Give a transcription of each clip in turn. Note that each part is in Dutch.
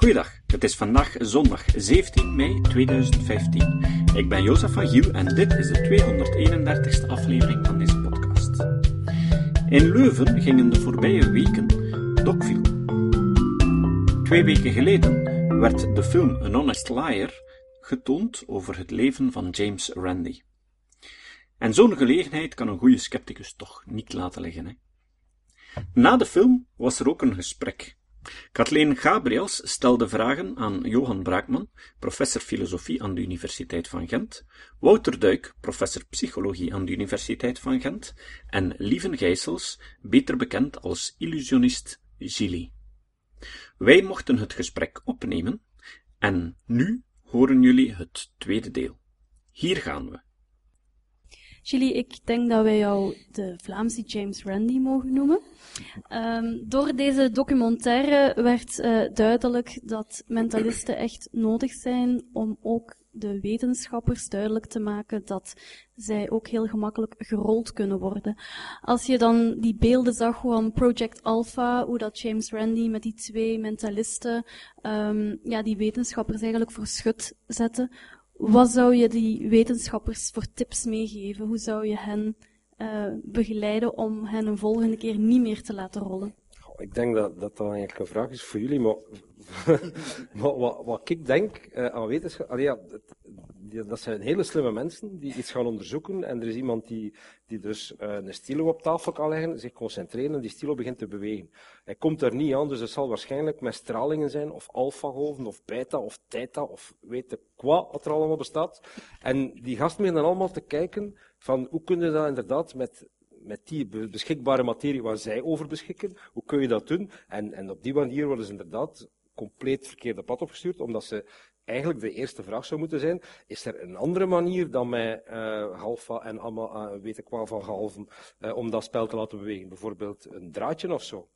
Goeiedag, het is vandaag zondag 17 mei 2015. Ik ben Jozef van Giel en dit is de 231ste aflevering van deze podcast. In Leuven gingen de voorbije weken docfilm. Twee weken geleden werd de film An Honest Liar getoond over het leven van James Randi. En zo'n gelegenheid kan een goede scepticus toch niet laten liggen. Hè? Na de film was er ook een gesprek. Kathleen Gabriels stelde vragen aan Johan Braakman, professor filosofie aan de Universiteit van Gent, Wouter Duik, professor psychologie aan de Universiteit van Gent, en Lieven Gijsels, beter bekend als illusionist Gilly. Wij mochten het gesprek opnemen, en nu horen jullie het tweede deel. Hier gaan we. Julie, ik denk dat wij jou de Vlaamse James Randi mogen noemen. Ehm, door deze documentaire werd uh, duidelijk dat mentalisten echt nodig zijn om ook de wetenschappers duidelijk te maken dat zij ook heel gemakkelijk gerold kunnen worden. Als je dan die beelden zag van Project Alpha, hoe dat James Randi met die twee mentalisten um, ja, die wetenschappers eigenlijk voor schut zetten, wat zou je die wetenschappers voor tips meegeven? Hoe zou je hen uh, begeleiden om hen een volgende keer niet meer te laten rollen? ik denk dat, dat dat eigenlijk een vraag is voor jullie, maar, wat, wat, ik denk uh, aan wetenschap, ja, dat zijn hele slimme mensen die iets gaan onderzoeken en er is iemand die, die dus uh, een stilo op tafel kan leggen, zich concentreren en die stilo begint te bewegen. Hij komt er niet aan, dus het zal waarschijnlijk met stralingen zijn, of alfagolven, of beta, of theta, of weet ik qua wat er allemaal bestaat. En die gasten beginnen allemaal te kijken van hoe kun je dat inderdaad met met die beschikbare materie waar zij over beschikken, hoe kun je dat doen? En, en op die manier worden ze inderdaad compleet verkeerde pad opgestuurd, omdat ze eigenlijk de eerste vraag zou moeten zijn, is er een andere manier dan met uh, halfa en allemaal, weet ik wat van gehalven, uh, om dat spel te laten bewegen? Bijvoorbeeld een draadje of zo.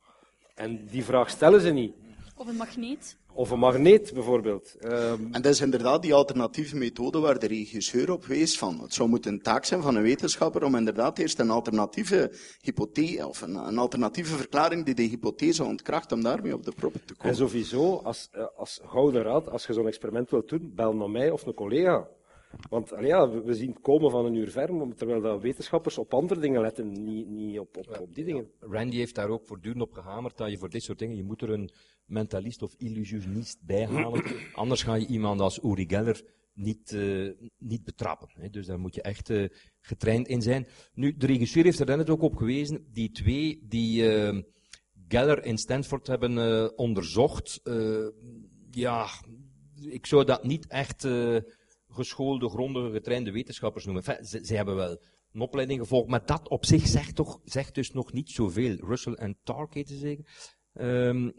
En die vraag stellen ze niet. Of een magneet. Of een magneet bijvoorbeeld. Um... En dat is inderdaad die alternatieve methode waar de regisseur op wees van. Het zou moeten een taak zijn van een wetenschapper om inderdaad eerst een alternatieve hypothese, of een, een alternatieve verklaring die de hypothese ontkracht, om daarmee op de proppen te komen. En sowieso, als, eh, als gouden raad, als je zo'n experiment wilt doen, bel naar mij of een collega. Want ja, we zien het komen van een uur ver, terwijl dat wetenschappers op andere dingen letten, niet, niet op, op, op die dingen. Randy heeft daar ook voortdurend op gehamerd dat je voor dit soort dingen, je moet er een mentalist of illusionist bij halen. Anders ga je iemand als Uri Geller niet, uh, niet betrappen. Hè. Dus daar moet je echt uh, getraind in zijn. Nu, de regisseur heeft er net ook op gewezen, die twee die uh, Geller in Stanford hebben onderzocht, ja, ik zou dat niet echt geschoolde, grondige, getrainde wetenschappers noemen. Enfin, ze, ze, hebben wel een opleiding gevolgd, maar dat op zich zegt, toch, zegt dus nog niet zoveel. Russell en Tark heten ze zeker. Um,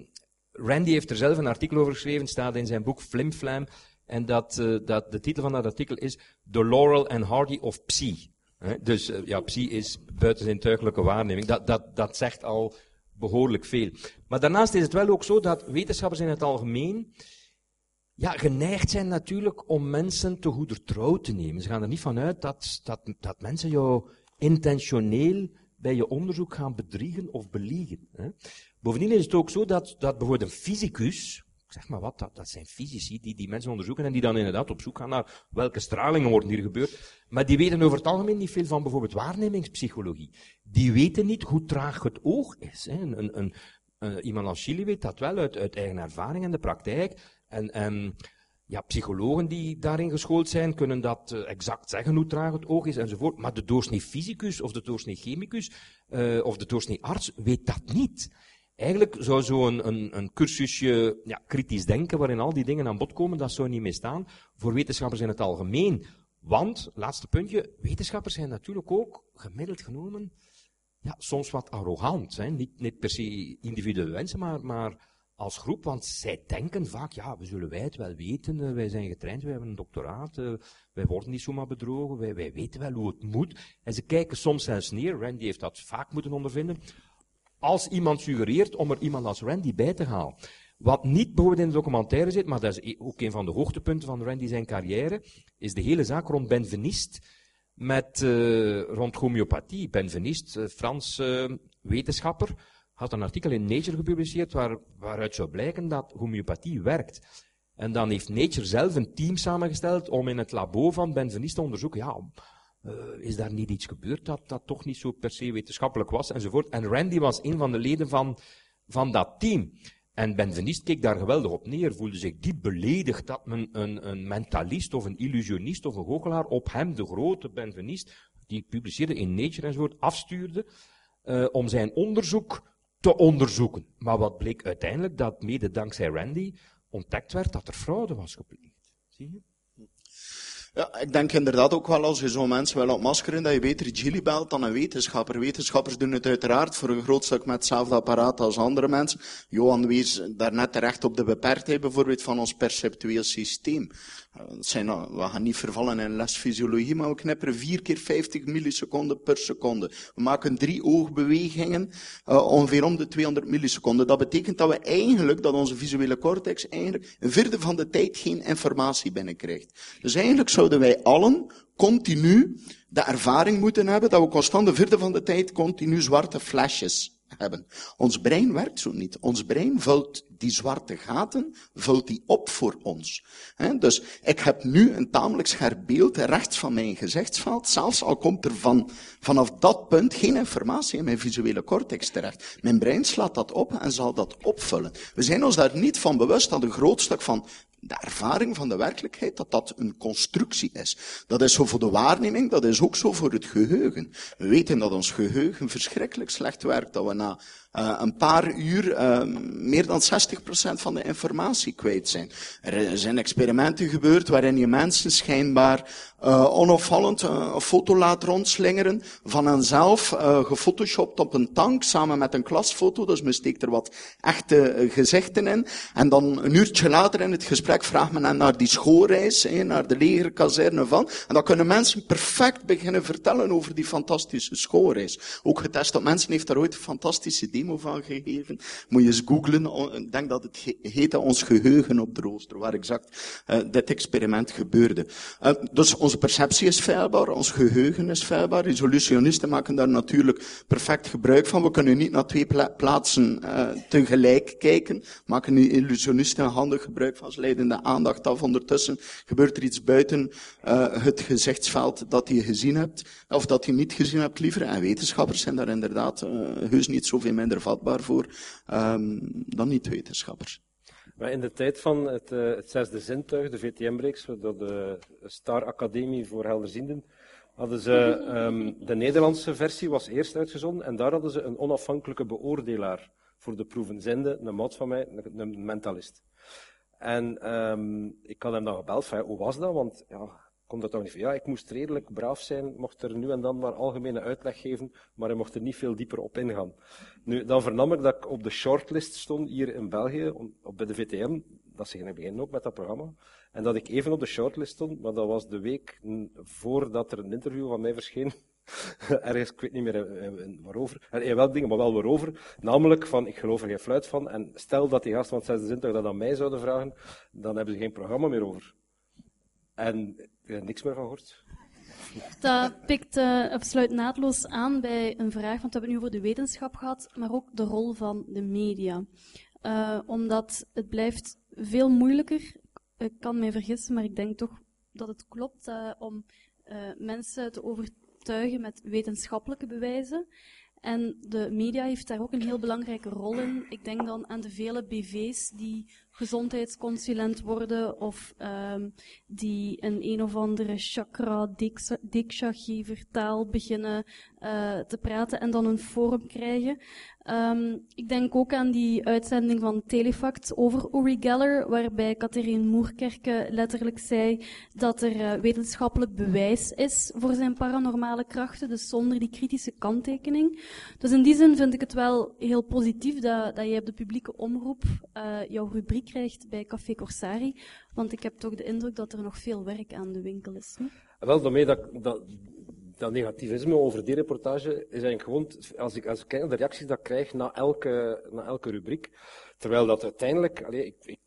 Randy heeft er zelf een artikel over geschreven, staat in zijn boek Flimflam. En dat, uh, dat, de titel van dat artikel is The Laurel and Hardy of Psi. dus uh, ja, psi is buitenzintuigelijke waarneming. Dat, dat, dat zegt al behoorlijk veel. Maar daarnaast is het wel ook zo dat wetenschappers in het algemeen ja, geneigd zijn natuurlijk om mensen te goeder trouw te nemen. Ze gaan er niet vanuit dat, dat, dat mensen jou intentioneel bij je onderzoek gaan bedriegen of beliegen. Bovendien is het ook zo dat, dat bijvoorbeeld een fysicus, zeg maar wat, dat, dat zijn fysici die die mensen onderzoeken en die dan inderdaad op zoek gaan naar welke stralingen worden hier gebeurd. Maar die weten over het algemeen niet veel van bijvoorbeeld waarnemingspsychologie. Die weten niet hoe traag het oog is. Hè. Een, uh, iemand als Chili weet dat wel uit, uit eigen ervaring en de praktijk. En, en ja, psychologen die daarin geschoold zijn, kunnen dat uh, exact zeggen hoe traag het oog is enzovoort. Maar de doorsnee fysicus of de doorsnee chemicus uh, of de doorsnee arts weet dat niet. Eigenlijk zou zo'n een, een cursusje ja, kritisch denken, waarin al die dingen aan bod komen, dat zou niet meer staan voor wetenschappers in het algemeen. Want, laatste puntje, wetenschappers zijn natuurlijk ook, gemiddeld genomen, ja, soms wat arrogant. Hè? Niet, niet per se individuele wensen, maar, maar als groep, want zij denken vaak, ja, we zullen wij het wel weten, uh, wij zijn getraind, wij hebben een doctoraat, uh, wij worden niet zomaar bedrogen, wij, wij weten wel hoe het moet. En ze kijken soms zelfs neer, Randy heeft dat vaak moeten ondervinden, als iemand suggereert om er iemand als Randy bij te halen. Wat niet bijvoorbeeld in de documentaire zit, maar dat is e- ook een van de hoogtepunten van Randy zijn carrière, is de hele zaak rond Benveniste, met, uh, rond homeopathie. Benveniste, Frans wetenschapper, had een artikel in Nature gepubliceerd waar, waaruit zou blijken dat homeopathie werkt. En dan heeft Nature zelf een team samengesteld om in het labo van Benveniste te onderzoeken, ja, uh, is daar niet iets gebeurd dat, dat toch niet zo per se wetenschappelijk was, enzovoort. En Randy was een van de leden van, van dat team. En Benveniste keek daar geweldig op neer, voelde zich diep beledigd dat men een, een mentalist of een illusionist of een goochelaar op hem, de grote Benveniste, die publiceerde in Nature enzovoort, afstuurde, uh, om zijn onderzoek te onderzoeken. Maar wat bleek uiteindelijk? Dat mede dankzij Randy ontdekt werd dat er fraude was gepleegd. Zie je? Ja, ik denk inderdaad ook wel als je zo'n mensen wil opmaskeren, dat je beter Gilly belt dan een wetenschapper. Wetenschappers doen het uiteraard voor een groot stuk met hetzelfde apparaat als andere mensen. Johan wees daarnet terecht op de beperktheid bijvoorbeeld van ons perceptueel systeem. Eh, zijn, we gaan niet vervallen in lesfysiologie, maar we knipperen vier keer 50 milliseconden per seconde. We maken drie oogbewegingen, uh, ongeveer om de 200 milliseconden. Dat betekent dat we eigenlijk, dat onze visuele cortex eigenlijk een vierde van de tijd geen informatie binnenkrijgt. Dus eigenlijk zouden wij allen continu de ervaring moeten hebben dat we constant de vierde van de tijd continu zwarte flesjes hebben. Ons brein werkt zo niet. Ons brein vult die zwarte gaten, vult die op voor ons. dus ik heb nu een tamelijk scherp beeld rechts van mijn gezichtsveld, zelfs al komt er van, vanaf dat punt geen informatie in mijn visuele cortex terecht. Mijn brein slaat dat op en zal dat opvullen. We zijn ons daar niet van bewust dat een groot stuk van de ervaring van de werkelijkheid, dat dat een constructie is. Dat is zo voor de waarneming, dat is ook zo voor het geheugen. We weten dat ons geheugen verschrikkelijk slecht werkt, dat we na uh, een paar uur uh, meer dan 60% van de informatie kwijt zijn. Er zijn experimenten gebeurd waarin je mensen schijnbaar uh, onopvallend een foto laat rondslingeren van henzelf, gefotoshopt op een tank samen met een klasfoto, dus men steekt er wat echte gezichten in. En dan een uurtje later in het gesprek vraagt men hen naar die schoolreis, naar de legerkazerne van. En dan kunnen mensen perfect beginnen vertellen over die fantastische schoolreis. Ook getest op mensen heeft daar ooit een fantastische demo van gegeven. Moet je eens googlen. Ik denk dat het heette Ons Geheugen op de Rooster, waar exact uh, dit experiment gebeurde. Uh, dus onze perceptie is feilbaar, ons geheugen is feilbaar. Resolutionisten maken daar natuurlijk perfect gebruik van. We kunnen niet naar twee pla plaatsen uh, tegelijk kijken. Maken nu illusionisten handig gebruik van. Ze leiden de aandacht af. Ondertussen gebeurt er iets buiten het gezichtsveld dat je gezien hebt, of dat je niet gezien hebt liever. En wetenschappers zijn daar inderdaad heus niet zoveel minder vatbaar voor um, dan niet-wetenschappers. Maar in de tijd van het, uh, het zesde zintuig, de VTM-reeks, door de Star Academie voor Helderzienden, hadden ze, um, de Nederlandse versie was eerst uitgezonden en daar hadden ze een onafhankelijke beoordelaar voor de proeven. Zinde, een maat van mij, een mentalist. En um, ik had hem dan gebeld van, hoe was dat? Want ja, kon dat toch niet van, ja, ik moest redelijk braaf zijn, mocht er nu en dan maar algemene uitleg geven, maar hij mocht er niet veel dieper op ingaan. Nu, dan vernam ik dat ik op de shortlist stond hier in België, op, bij de VTM, dat ze gingen beginnen ook met dat programma, en dat ik even op de shortlist stond, maar dat was de week voordat er een interview van mij verscheen, ergens, ik weet niet meer eh, eh, waarover, en wel dingen, maar wel waarover, namelijk van, ik geloof er geen fluit van, en stel dat die gasten van het zesde zintuig dat aan mij zouden vragen, dan hebben ze geen programma meer over. En heb niks meer van gehoord. Dat pikt uh, sluit naadloos aan bij een vraag, want we hebben nu over de wetenschap gehad, maar ook de rol van de media. Uh, omdat het blijft veel moeilijker, ik kan mij vergissen, maar ik denk toch dat het klopt uh, om mensen te overtuigen met wetenschappelijke bewijzen. En de media heeft daar ook een heel belangrijke rol in. Ik denk dan aan de vele BV's die gezondheidsconsulent worden of um, die een een of andere chakra diksha gever taal beginnen uh, te praten en dan een forum krijgen. Um, ik denk ook aan die uitzending van Telefact over Uri Geller, waarbij Catherine Moerkerke letterlijk zei dat er uh, wetenschappelijk bewijs is voor zijn paranormale krachten, dus zonder die kritische kanttekening. Dus in die zin vind ik het wel heel positief dat, dat je op de publieke omroep uh, jouw rubriek krijgt bij Café Corsari, want ik heb toch de indruk dat er nog veel werk aan de winkel is. Hè? Wel, daarmee dat, dat, dat negativisme over die reportage is eigenlijk gewoon, als ik, als ik kijk naar de reacties dat ik krijg na elke, na elke rubriek, terwijl dat uiteindelijk, allee, ik, ik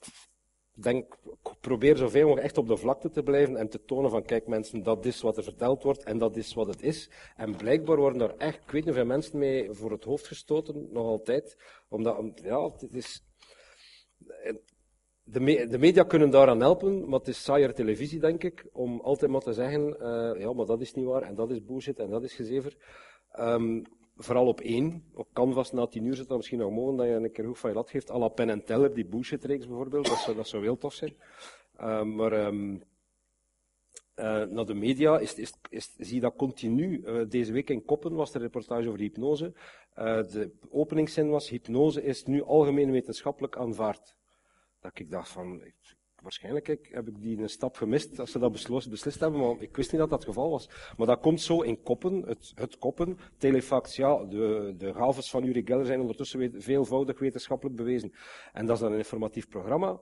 denk, probeer zoveel mogelijk echt op de vlakte te blijven en te tonen van, kijk mensen, dat is wat er verteld wordt en dat is wat het is. En blijkbaar worden daar echt, ik weet niet hoeveel mensen mee voor het hoofd gestoten, nog altijd. Omdat, ja, het is, de, de, media kunnen daaraan helpen, maar het is saaier televisie, denk ik, om altijd maar te zeggen, uh, ja, maar dat is niet waar, en dat is bullshit, en dat is gezever. Um, vooral op één. Op Canvas na tien uur zit dat misschien nog mogen dat je een keer hoog van je lat geeft. à la Pen en Teller, die bullshit-reeks bijvoorbeeld. Dat zou, dat zou heel tof zijn. Uh, maar um, uh, naar de media is, is, is, zie je dat continu. Uh, deze week in Koppen was een reportage over hypnose. de openingszin was, hypnose is nu algemeen wetenschappelijk aanvaard. Dat ik dacht van, waarschijnlijk heb ik die een stap gemist als ze dat beslist, beslist hebben, maar ik wist niet dat dat het geval was. Maar dat komt zo in koppen, het, het koppen. Telefax, ja, de, de gaves van Uri Geller zijn ondertussen veelvoudig wetenschappelijk bewezen. En dat is dan een informatief programma.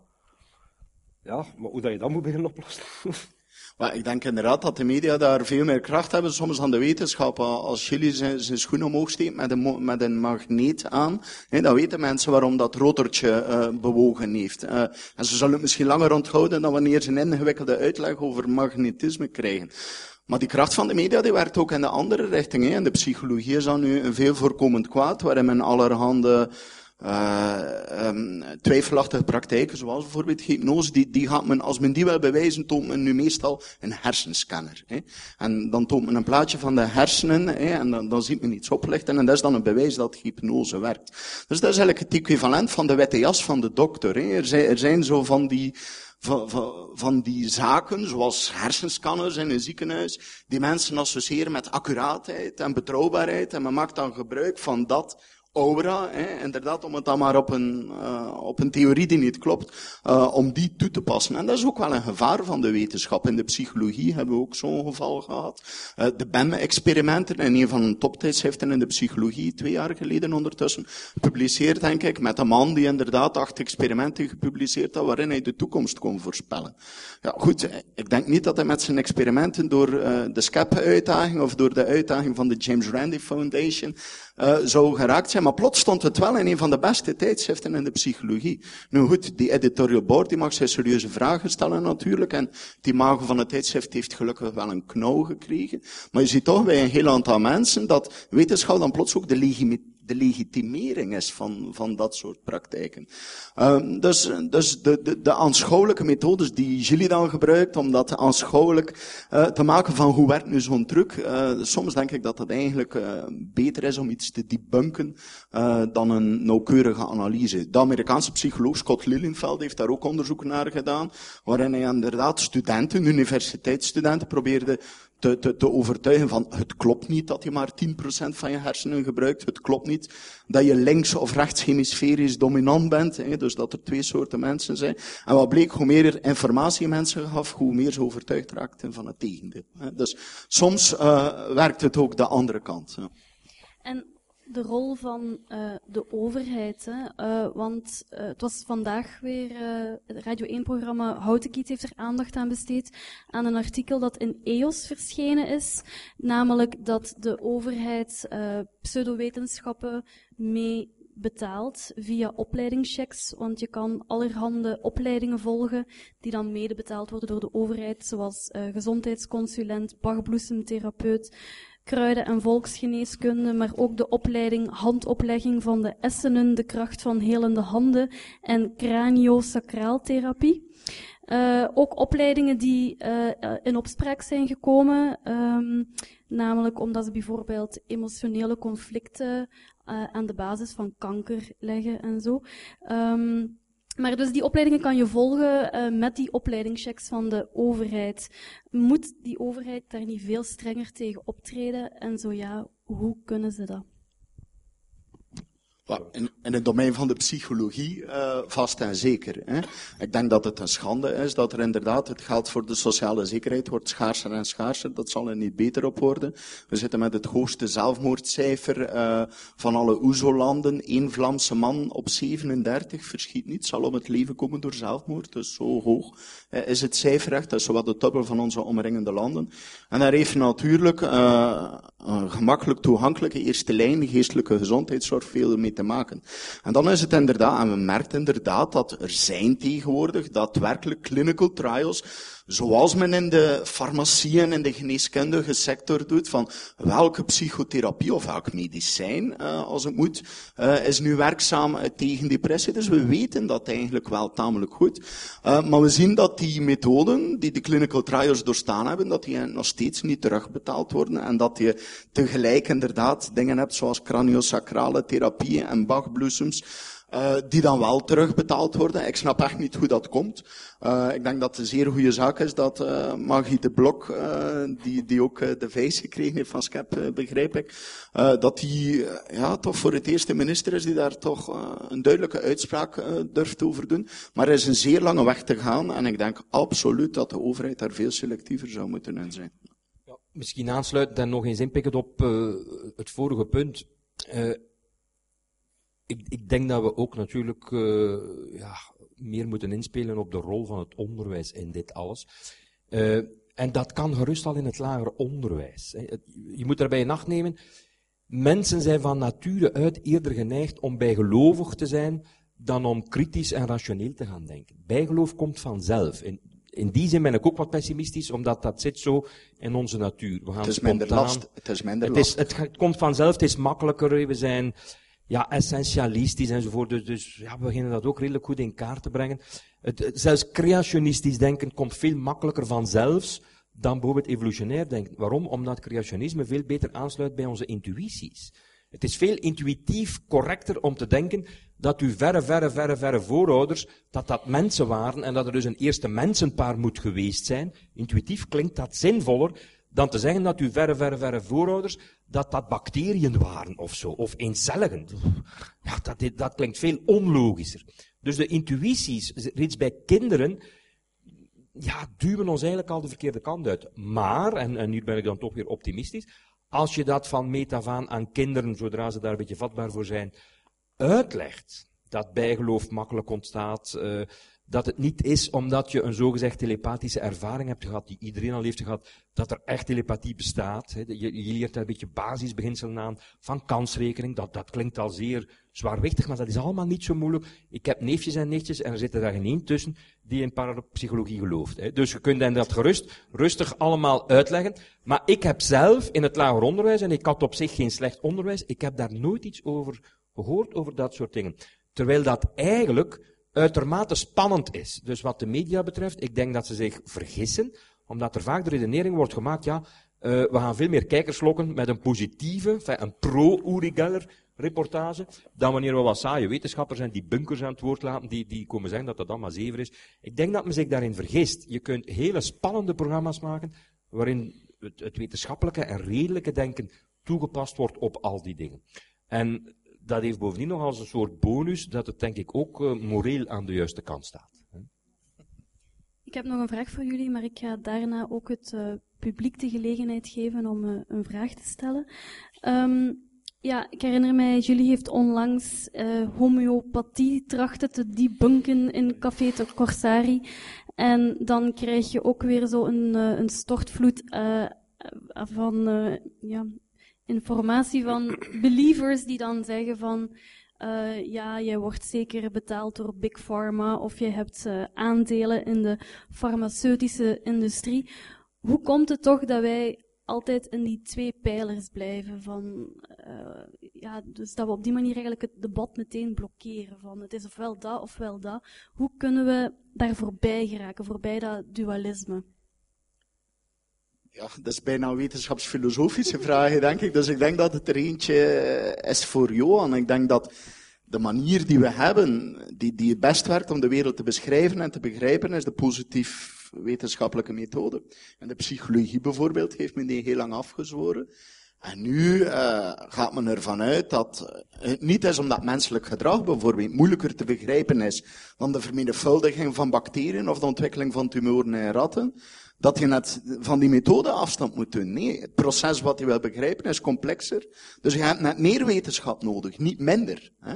Ja, maar hoe dat je dat moet beginnen oplossen. Maar ik denk inderdaad dat de media daar veel meer kracht hebben, soms dan de wetenschap. Als jullie zijn, zijn schoen omhoog steekt met een, met een magneet aan, dan weten mensen waarom dat rotortje uh, bewogen heeft. Uh, en ze zullen het misschien langer onthouden dan wanneer ze een ingewikkelde uitleg over magnetisme krijgen. Maar die kracht van de media die werkt ook in de andere richting. Hè. In de psychologie is dat nu een veel voorkomend kwaad, waarin men allerhande um, twijfelachtige praktijken, zoals bijvoorbeeld hypnose, die, die gaat men, als men die wil bewijzen, toont men nu meestal een hersenscanner. Hè. En dan toont men een plaatje van de hersenen, hè, en dan, dan ziet men iets oplichten, en dat is dan een bewijs dat hypnose werkt. Dus dat is eigenlijk het equivalent van de witte jas van de dokter. Hè. Er, zijn, er zijn zo van die, van, van, van, die zaken, zoals hersenscanners in een ziekenhuis, die mensen associëren met accuraatheid en betrouwbaarheid, en men maakt dan gebruik van dat aura, hè, inderdaad, om het dan maar op een, uh, op een theorie die niet klopt, uh, om die toe te passen. En dat is ook wel een gevaar van de wetenschap. In de psychologie hebben we ook zo'n geval gehad. Uh, de BEM-experimenten, in een van de toptijdschriften in de psychologie, twee jaar geleden ondertussen, gepubliceerd, denk ik, met een man die inderdaad acht experimenten gepubliceerd had, waarin hij de toekomst kon voorspellen. Ja, goed, ik denk niet dat hij met zijn experimenten door de SCAP-uitdaging of door de uitdaging van de James Randi Foundation uh, zou geraakt zijn. Maar plots stond het wel in een van de beste tijdschriften in de psychologie. Nu goed, die editorial board die mag zijn serieuze vragen stellen natuurlijk. En die mago van het tijdschrift heeft gelukkig wel een knauw gekregen. Maar je ziet toch bij een heel aantal mensen dat wetenschap dan plots ook de legitimiteit de legitimering is van, van dat soort praktijken. Um, dus dus de, de, de aanschouwelijke methodes die jullie dan gebruikt om dat aanschouwelijk uh, te maken van hoe werkt nu zo'n truc. Uh, soms denk ik dat het eigenlijk uh, beter is om iets te debunken dan een nauwkeurige analyse. De Amerikaanse psycholoog Scott Lilienfeld heeft daar ook onderzoek naar gedaan, waarin hij inderdaad studenten, universiteitsstudenten, probeerde te, te, te overtuigen van het klopt niet dat je maar 10% van je hersenen gebruikt. Het klopt niet dat je links of rechts hemisferisch dominant bent. Hè, dus dat er twee soorten mensen zijn. En wat bleek, hoe meer informatie mensen gaf, hoe meer ze overtuigd raakten van het tegendeel. Hè. Dus soms uh, werkt het ook de andere kant. En de rol van uh, de overheid. Hè? Uh, want uh, het was vandaag weer het Radio 1-programma Houtenkiet heeft er aandacht aan besteed aan een artikel dat in EOS verschenen is. Namelijk dat de overheid pseudowetenschappen mee betaalt via opleidingschecks, want je kan allerhande opleidingen volgen die dan mede betaald worden door de overheid, zoals gezondheidsconsulent, bachbloesemtherapeut, kruiden- en volksgeneeskunde, maar ook de opleiding handoplegging van de essenen, de kracht van helende handen en craniosacraaltherapie. Uh, ook opleidingen die uh, in opspraak zijn gekomen, um, namelijk omdat ze bijvoorbeeld emotionele conflicten uh, aan de basis van kanker leggen en zo. Um, maar dus die opleidingen kan je volgen uh, met die opleidingschecks van de overheid. Moet die overheid daar niet veel strenger tegen optreden? En zo ja, hoe kunnen ze dat? In, in het domein van de psychologie uh, vast en zeker. Hè. Ik denk dat het een schande is dat er inderdaad het geld voor de sociale zekerheid wordt schaarser en schaarser. Dat zal er niet beter op worden. We zitten met het hoogste zelfmoordcijfer uh, van alle OESO-landen. Eén Vlaamse man op 37 verschiet niet, zal om het leven komen door zelfmoord. Dus zo hoog uh, is het cijfer echt. Dat is zowat de dubbel van onze omringende landen. En daar heeft natuurlijk een gemakkelijk toegankelijke eerste lijn geestelijke gezondheidszorg veel mee te maken. En dan is het inderdaad, en we merken inderdaad dat er zijn tegenwoordig daadwerkelijk clinical trials, zoals men in de farmacie en in de geneeskundige sector doet, van welke psychotherapie of welk medicijn, uh, als het moet, uh, is nu werkzaam tegen depressie. Dus we weten dat eigenlijk wel tamelijk goed. Maar we zien dat die methoden die de clinical trials doorstaan hebben, dat die nog steeds niet terugbetaald worden en dat je tegelijk inderdaad dingen hebt zoals craniosacrale therapieën en bachbloesems, uh, die dan wel terugbetaald worden. Ik snap echt niet hoe dat komt. Uh, ik denk dat het een zeer goede zaak is dat uh, Magie de Blok, die, die ook de vijs gekregen heeft van SCEP, begrijp ik, dat die ja, toch voor het eerste minister is die daar toch een duidelijke uitspraak durft over doen. Maar er is een zeer lange weg te gaan en ik denk absoluut dat de overheid daar veel selectiever zou moeten in zijn. Ja, misschien aansluitend en nog eens inpikken op het vorige punt ik, ik denk dat we ook natuurlijk uh, ja, meer moeten inspelen op de rol van het onderwijs in dit alles. Uh, en dat kan gerust al in het lager onderwijs. Hè. Je moet daarbij in acht nemen, mensen zijn van nature uit eerder geneigd om bijgelovig te zijn dan om kritisch en rationeel te gaan denken. Bijgeloof komt vanzelf. In, in die zin ben ik ook wat pessimistisch, omdat dat zit zo in onze natuur. We gaan het is spontaan, minder last. Het is minder het last. Is, het, het komt vanzelf, het is makkelijker, we zijn ja, essentialistisch enzovoort. Dus, dus ja, we beginnen dat ook redelijk goed in kaart te brengen. Het, zelfs creationistisch denken komt veel makkelijker vanzelfs dan bijvoorbeeld evolutionair denken. Waarom? Omdat creationisme veel beter aansluit bij onze intuïties. Het is veel intuïtief correcter om te denken dat uw verre, verre, verre, verre voorouders, dat dat mensen waren en dat er dus een eerste mensenpaar moet geweest zijn. Intuïtief klinkt dat zinvoller dan te zeggen dat uw verre, verre, verre voorouders, dat dat bacteriën waren of zo, of eencelligen. Ja, dat, dat klinkt veel onlogischer. Dus de intuïties, reeds bij kinderen, ja, duwen ons eigenlijk al de verkeerde kant uit. Maar, en, en ben ik dan toch weer optimistisch, als je dat van meet af aan kinderen, zodra ze daar een beetje vatbaar voor zijn, uitlegt, dat bijgeloof makkelijk ontstaat, uh, dat het niet is omdat je een zogezegd telepathische ervaring hebt gehad, die iedereen al heeft gehad, dat er echt telepathie bestaat. Je, je leert daar een beetje basisbeginselen aan van kansrekening. Dat, dat klinkt al zeer zwaarwichtig, maar dat is allemaal niet zo moeilijk. Ik heb neefjes en nichtjes en er zit er daar geen één tussen die in parapsychologie gelooft. Dus je kunt hen dat gerust, rustig allemaal uitleggen. Maar ik heb zelf in het lager onderwijs, en ik had op zich geen slecht onderwijs, ik heb daar nooit iets over gehoord, over dat soort dingen. Terwijl dat eigenlijk uitermate spannend is. Dus wat de media betreft, ik denk dat ze zich vergissen, omdat er vaak de redenering wordt gemaakt, ja, uh, we gaan veel meer kijkers lokken met een positieve, een pro-Uri Geller reportage, dan wanneer we wat saaie wetenschappers zijn die bunkers aan het woord laten, die, die komen zeggen dat dat allemaal zever is. Ik denk dat men zich daarin vergist. Je kunt hele spannende programma's maken, waarin het, het wetenschappelijke en redelijke denken toegepast wordt op al die dingen. En dat heeft bovendien nog als een soort bonus dat het denk ik ook uh, moreel aan de juiste kant staat. Ik heb nog een vraag voor jullie, maar ik ga daarna ook het uh, publiek de gelegenheid geven om uh, een vraag te stellen. Um, ja, ik herinner mij, jullie heeft onlangs homeopathie trachten te debunken in Café de Corsari. En dan krijg je ook weer zo een, een stortvloed van ja, informatie van believers die dan zeggen van, uh, ja, jij wordt zeker betaald door Big Pharma of je hebt uh, aandelen in de farmaceutische industrie. Hoe komt het toch dat wij altijd in die twee pijlers blijven van, uh, ja, dus dat we op die manier eigenlijk het debat meteen blokkeren van het is ofwel dat ofwel dat. Hoe kunnen we daar voorbij geraken, voorbij dat dualisme? Ja, dat is bijna wetenschapsfilosofische vraag, denk ik. Dus ik denk dat het er eentje eh, is voor Johan. Ik denk dat de manier die we hebben, die, die het best werkt om de wereld te beschrijven en te begrijpen, is de positief wetenschappelijke methode. En de psychologie bijvoorbeeld heeft men die heel lang afgezworen. En nu uh, gaat men ervan uit dat het niet is omdat menselijk gedrag bijvoorbeeld moeilijker te begrijpen is dan de vermenigvuldiging van bacteriën of de ontwikkeling van tumoren in ratten, dat je net van die methode afstand moet doen. Nee, het proces wat je wil begrijpen is complexer. Dus je hebt net meer wetenschap nodig, niet minder. Hè?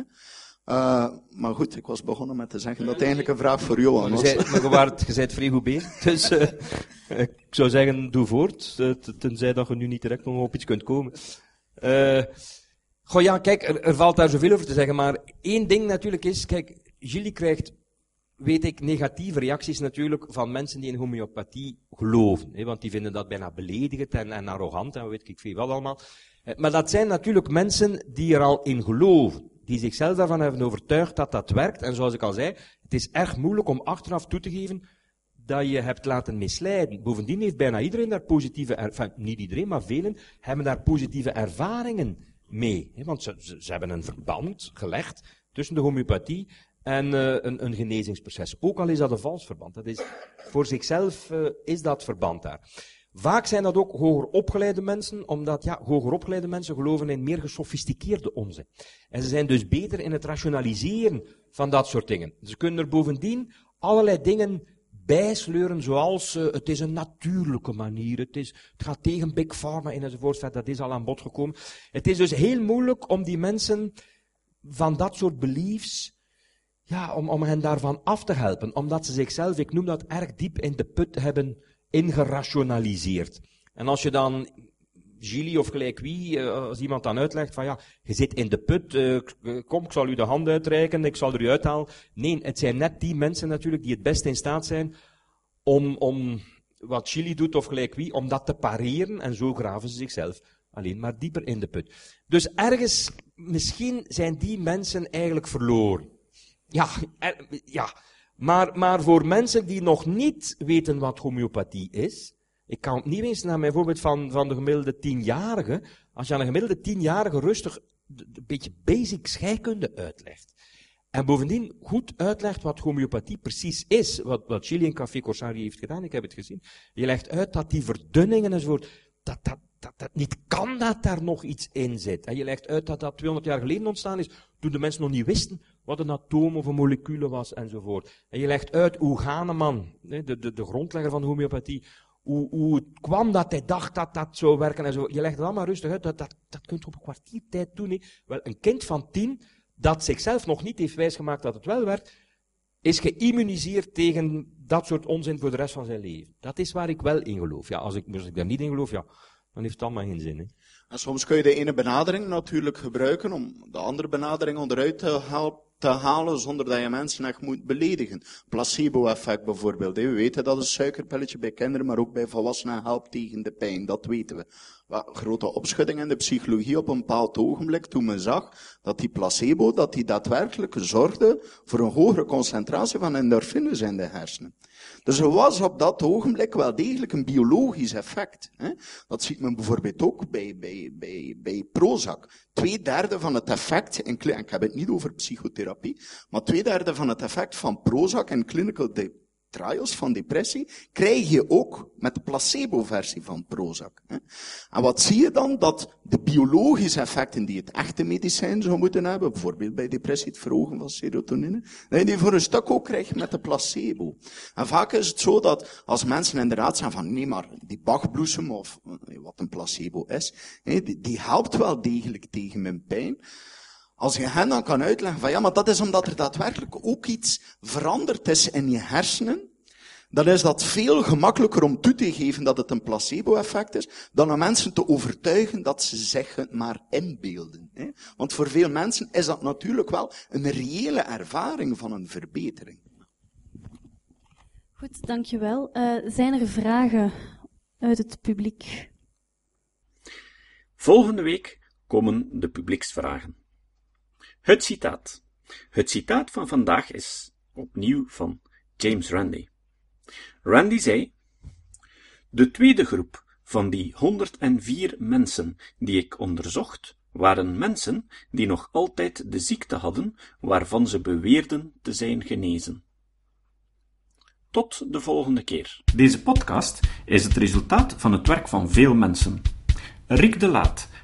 Uh, maar goed, ik was begonnen met te zeggen dat het eigenlijk een vraag voor Johan was. Maar je, waart, je bent vrij goed bezig, dus uh, ik zou zeggen, doe voort, tenzij dat je nu niet direct nog op iets kunt komen. Uh, Goh ja, kijk, er, er, valt daar zoveel over te zeggen, maar één ding natuurlijk is, kijk, Gilly krijgt, weet ik, negatieve reacties natuurlijk van mensen die in homeopathie geloven. Hè, want die vinden dat bijna beledigend en, en arrogant en weet ik veel wat allemaal. Eh, maar dat zijn natuurlijk mensen die er al in geloven. Die zichzelf daarvan hebben overtuigd dat dat werkt. En zoals ik al zei, het is erg moeilijk om achteraf toe te geven dat je hebt laten misleiden. Bovendien heeft bijna iedereen daar positieve, enfin, niet iedereen, maar velen hebben daar positieve ervaringen mee. Want ze, ze, hebben een verband gelegd tussen de homeopathie en uh, een, een, genezingsproces. Ook al is dat een vals verband. Dat is, voor zichzelf uh, is dat verband daar. Vaak zijn dat ook hoger opgeleide mensen, omdat ja, hoger opgeleide mensen geloven in meer gesofisticeerde onzin. En ze zijn dus beter in het rationaliseren van dat soort dingen. Ze kunnen er bovendien allerlei dingen bijsleuren, zoals uh, het is een natuurlijke manier, het, is, het gaat tegen Big Pharma enzovoort, dat is al aan bod gekomen. Het is dus heel moeilijk om die mensen van dat soort beliefs, ja, om, om hen daarvan af te helpen, omdat ze zichzelf, ik noem dat erg diep in de put hebben ingerationaliseerd. En als je dan Gilly of gelijk wie, uh, als iemand dan uitlegt van ja, je zit in de put, uh, kom, ik zal u de hand uitreiken, ik zal er u uithalen. Nee, het zijn net die mensen natuurlijk die het best in staat zijn om, om wat Chili doet of gelijk wie, om dat te pareren en zo graven ze zichzelf alleen maar dieper in de put. Dus ergens, misschien zijn die mensen eigenlijk verloren. Ja, ja. Maar, maar voor mensen die nog niet weten wat homeopathie is, ik kan niet eens naar mijn voorbeeld van, van de gemiddelde tienjarige. Als je aan een gemiddelde tienjarige rustig een beetje basic scheikunde uitlegt. En bovendien goed uitlegt wat homeopathie precies is. Wat, wat Chili in Café Corsari heeft gedaan, ik heb het gezien. Je legt uit dat die verdunningen enzovoort, dat dat, dat dat niet kan dat daar nog iets in zit. En je legt uit dat dat 200 jaar geleden ontstaan is, toen de mensen nog niet wisten wat een atoom of een molecule was enzovoort. En je legt uit hoe Ganeman, de, de, de grondlegger van homeopathie, hoe, hoe het kwam dat hij dacht dat dat zou werken en zo. Je legt het allemaal rustig uit, dat, dat, dat kunt je op een kwartier tijd doen. Wel, een kind van tien, dat zichzelf nog niet heeft wijsgemaakt dat het wel werkt, is geïmmuniseerd tegen dat soort onzin voor de rest van zijn leven. Dat is waar ik wel in geloof. Ja, als ik, als ik daar niet in geloof, ja, dan heeft het allemaal geen zin. En soms kun je de ene benadering natuurlijk gebruiken om de andere benadering onderuit te helpen te halen zonder dat je mensen echt moet beledigen. Placebo-effect bijvoorbeeld. We weten dat een suikerpilletje bij kinderen, maar ook bij volwassenen helpt tegen de pijn. Dat weten we. Grote opschudding in de psychologie op een bepaald ogenblik toen men zag dat die placebo, dat die daadwerkelijk zorgde voor een hogere concentratie van endorfines in de hersenen. Dus er was op dat ogenblik wel degelijk een biologisch effect. Hè? Dat ziet men bijvoorbeeld ook bij, bij, bij, bij Prozac. Twee derde van het effect, in, ik heb het niet over psychotherapie, maar twee derde van het effect van Prozac in clinical trials van depressie krijg je ook met de placebo-versie van Prozac. En wat zie je dan? Dat de biologische effecten die het echte medicijn zou moeten hebben, bijvoorbeeld bij depressie het verhogen van serotonine, dat je die voor een stuk ook krijgt met de placebo. En vaak is het zo dat als mensen inderdaad zeggen van nee maar die bachbloesem of eh, wat een placebo is, die helpt wel degelijk tegen mijn pijn. Als je hen dan kan uitleggen van ja, maar dat is omdat er daadwerkelijk ook iets veranderd is in je hersenen, dan is dat veel gemakkelijker om toe te geven dat het een placebo-effect is, dan om mensen te overtuigen dat ze zich het maar inbeelden. Want voor veel mensen is dat natuurlijk wel een reële ervaring van een verbetering. Goed, dankjewel. Uh, zijn er vragen uit het publiek? Volgende week komen de publieksvragen. Het citaat. Het citaat van vandaag is opnieuw van James Randi. Randi zei: De tweede groep van die 104 mensen die ik onderzocht, waren mensen die nog altijd de ziekte hadden waarvan ze beweerden te zijn genezen. Tot de volgende keer. Deze podcast is het resultaat van het werk van veel mensen. Rick de Laat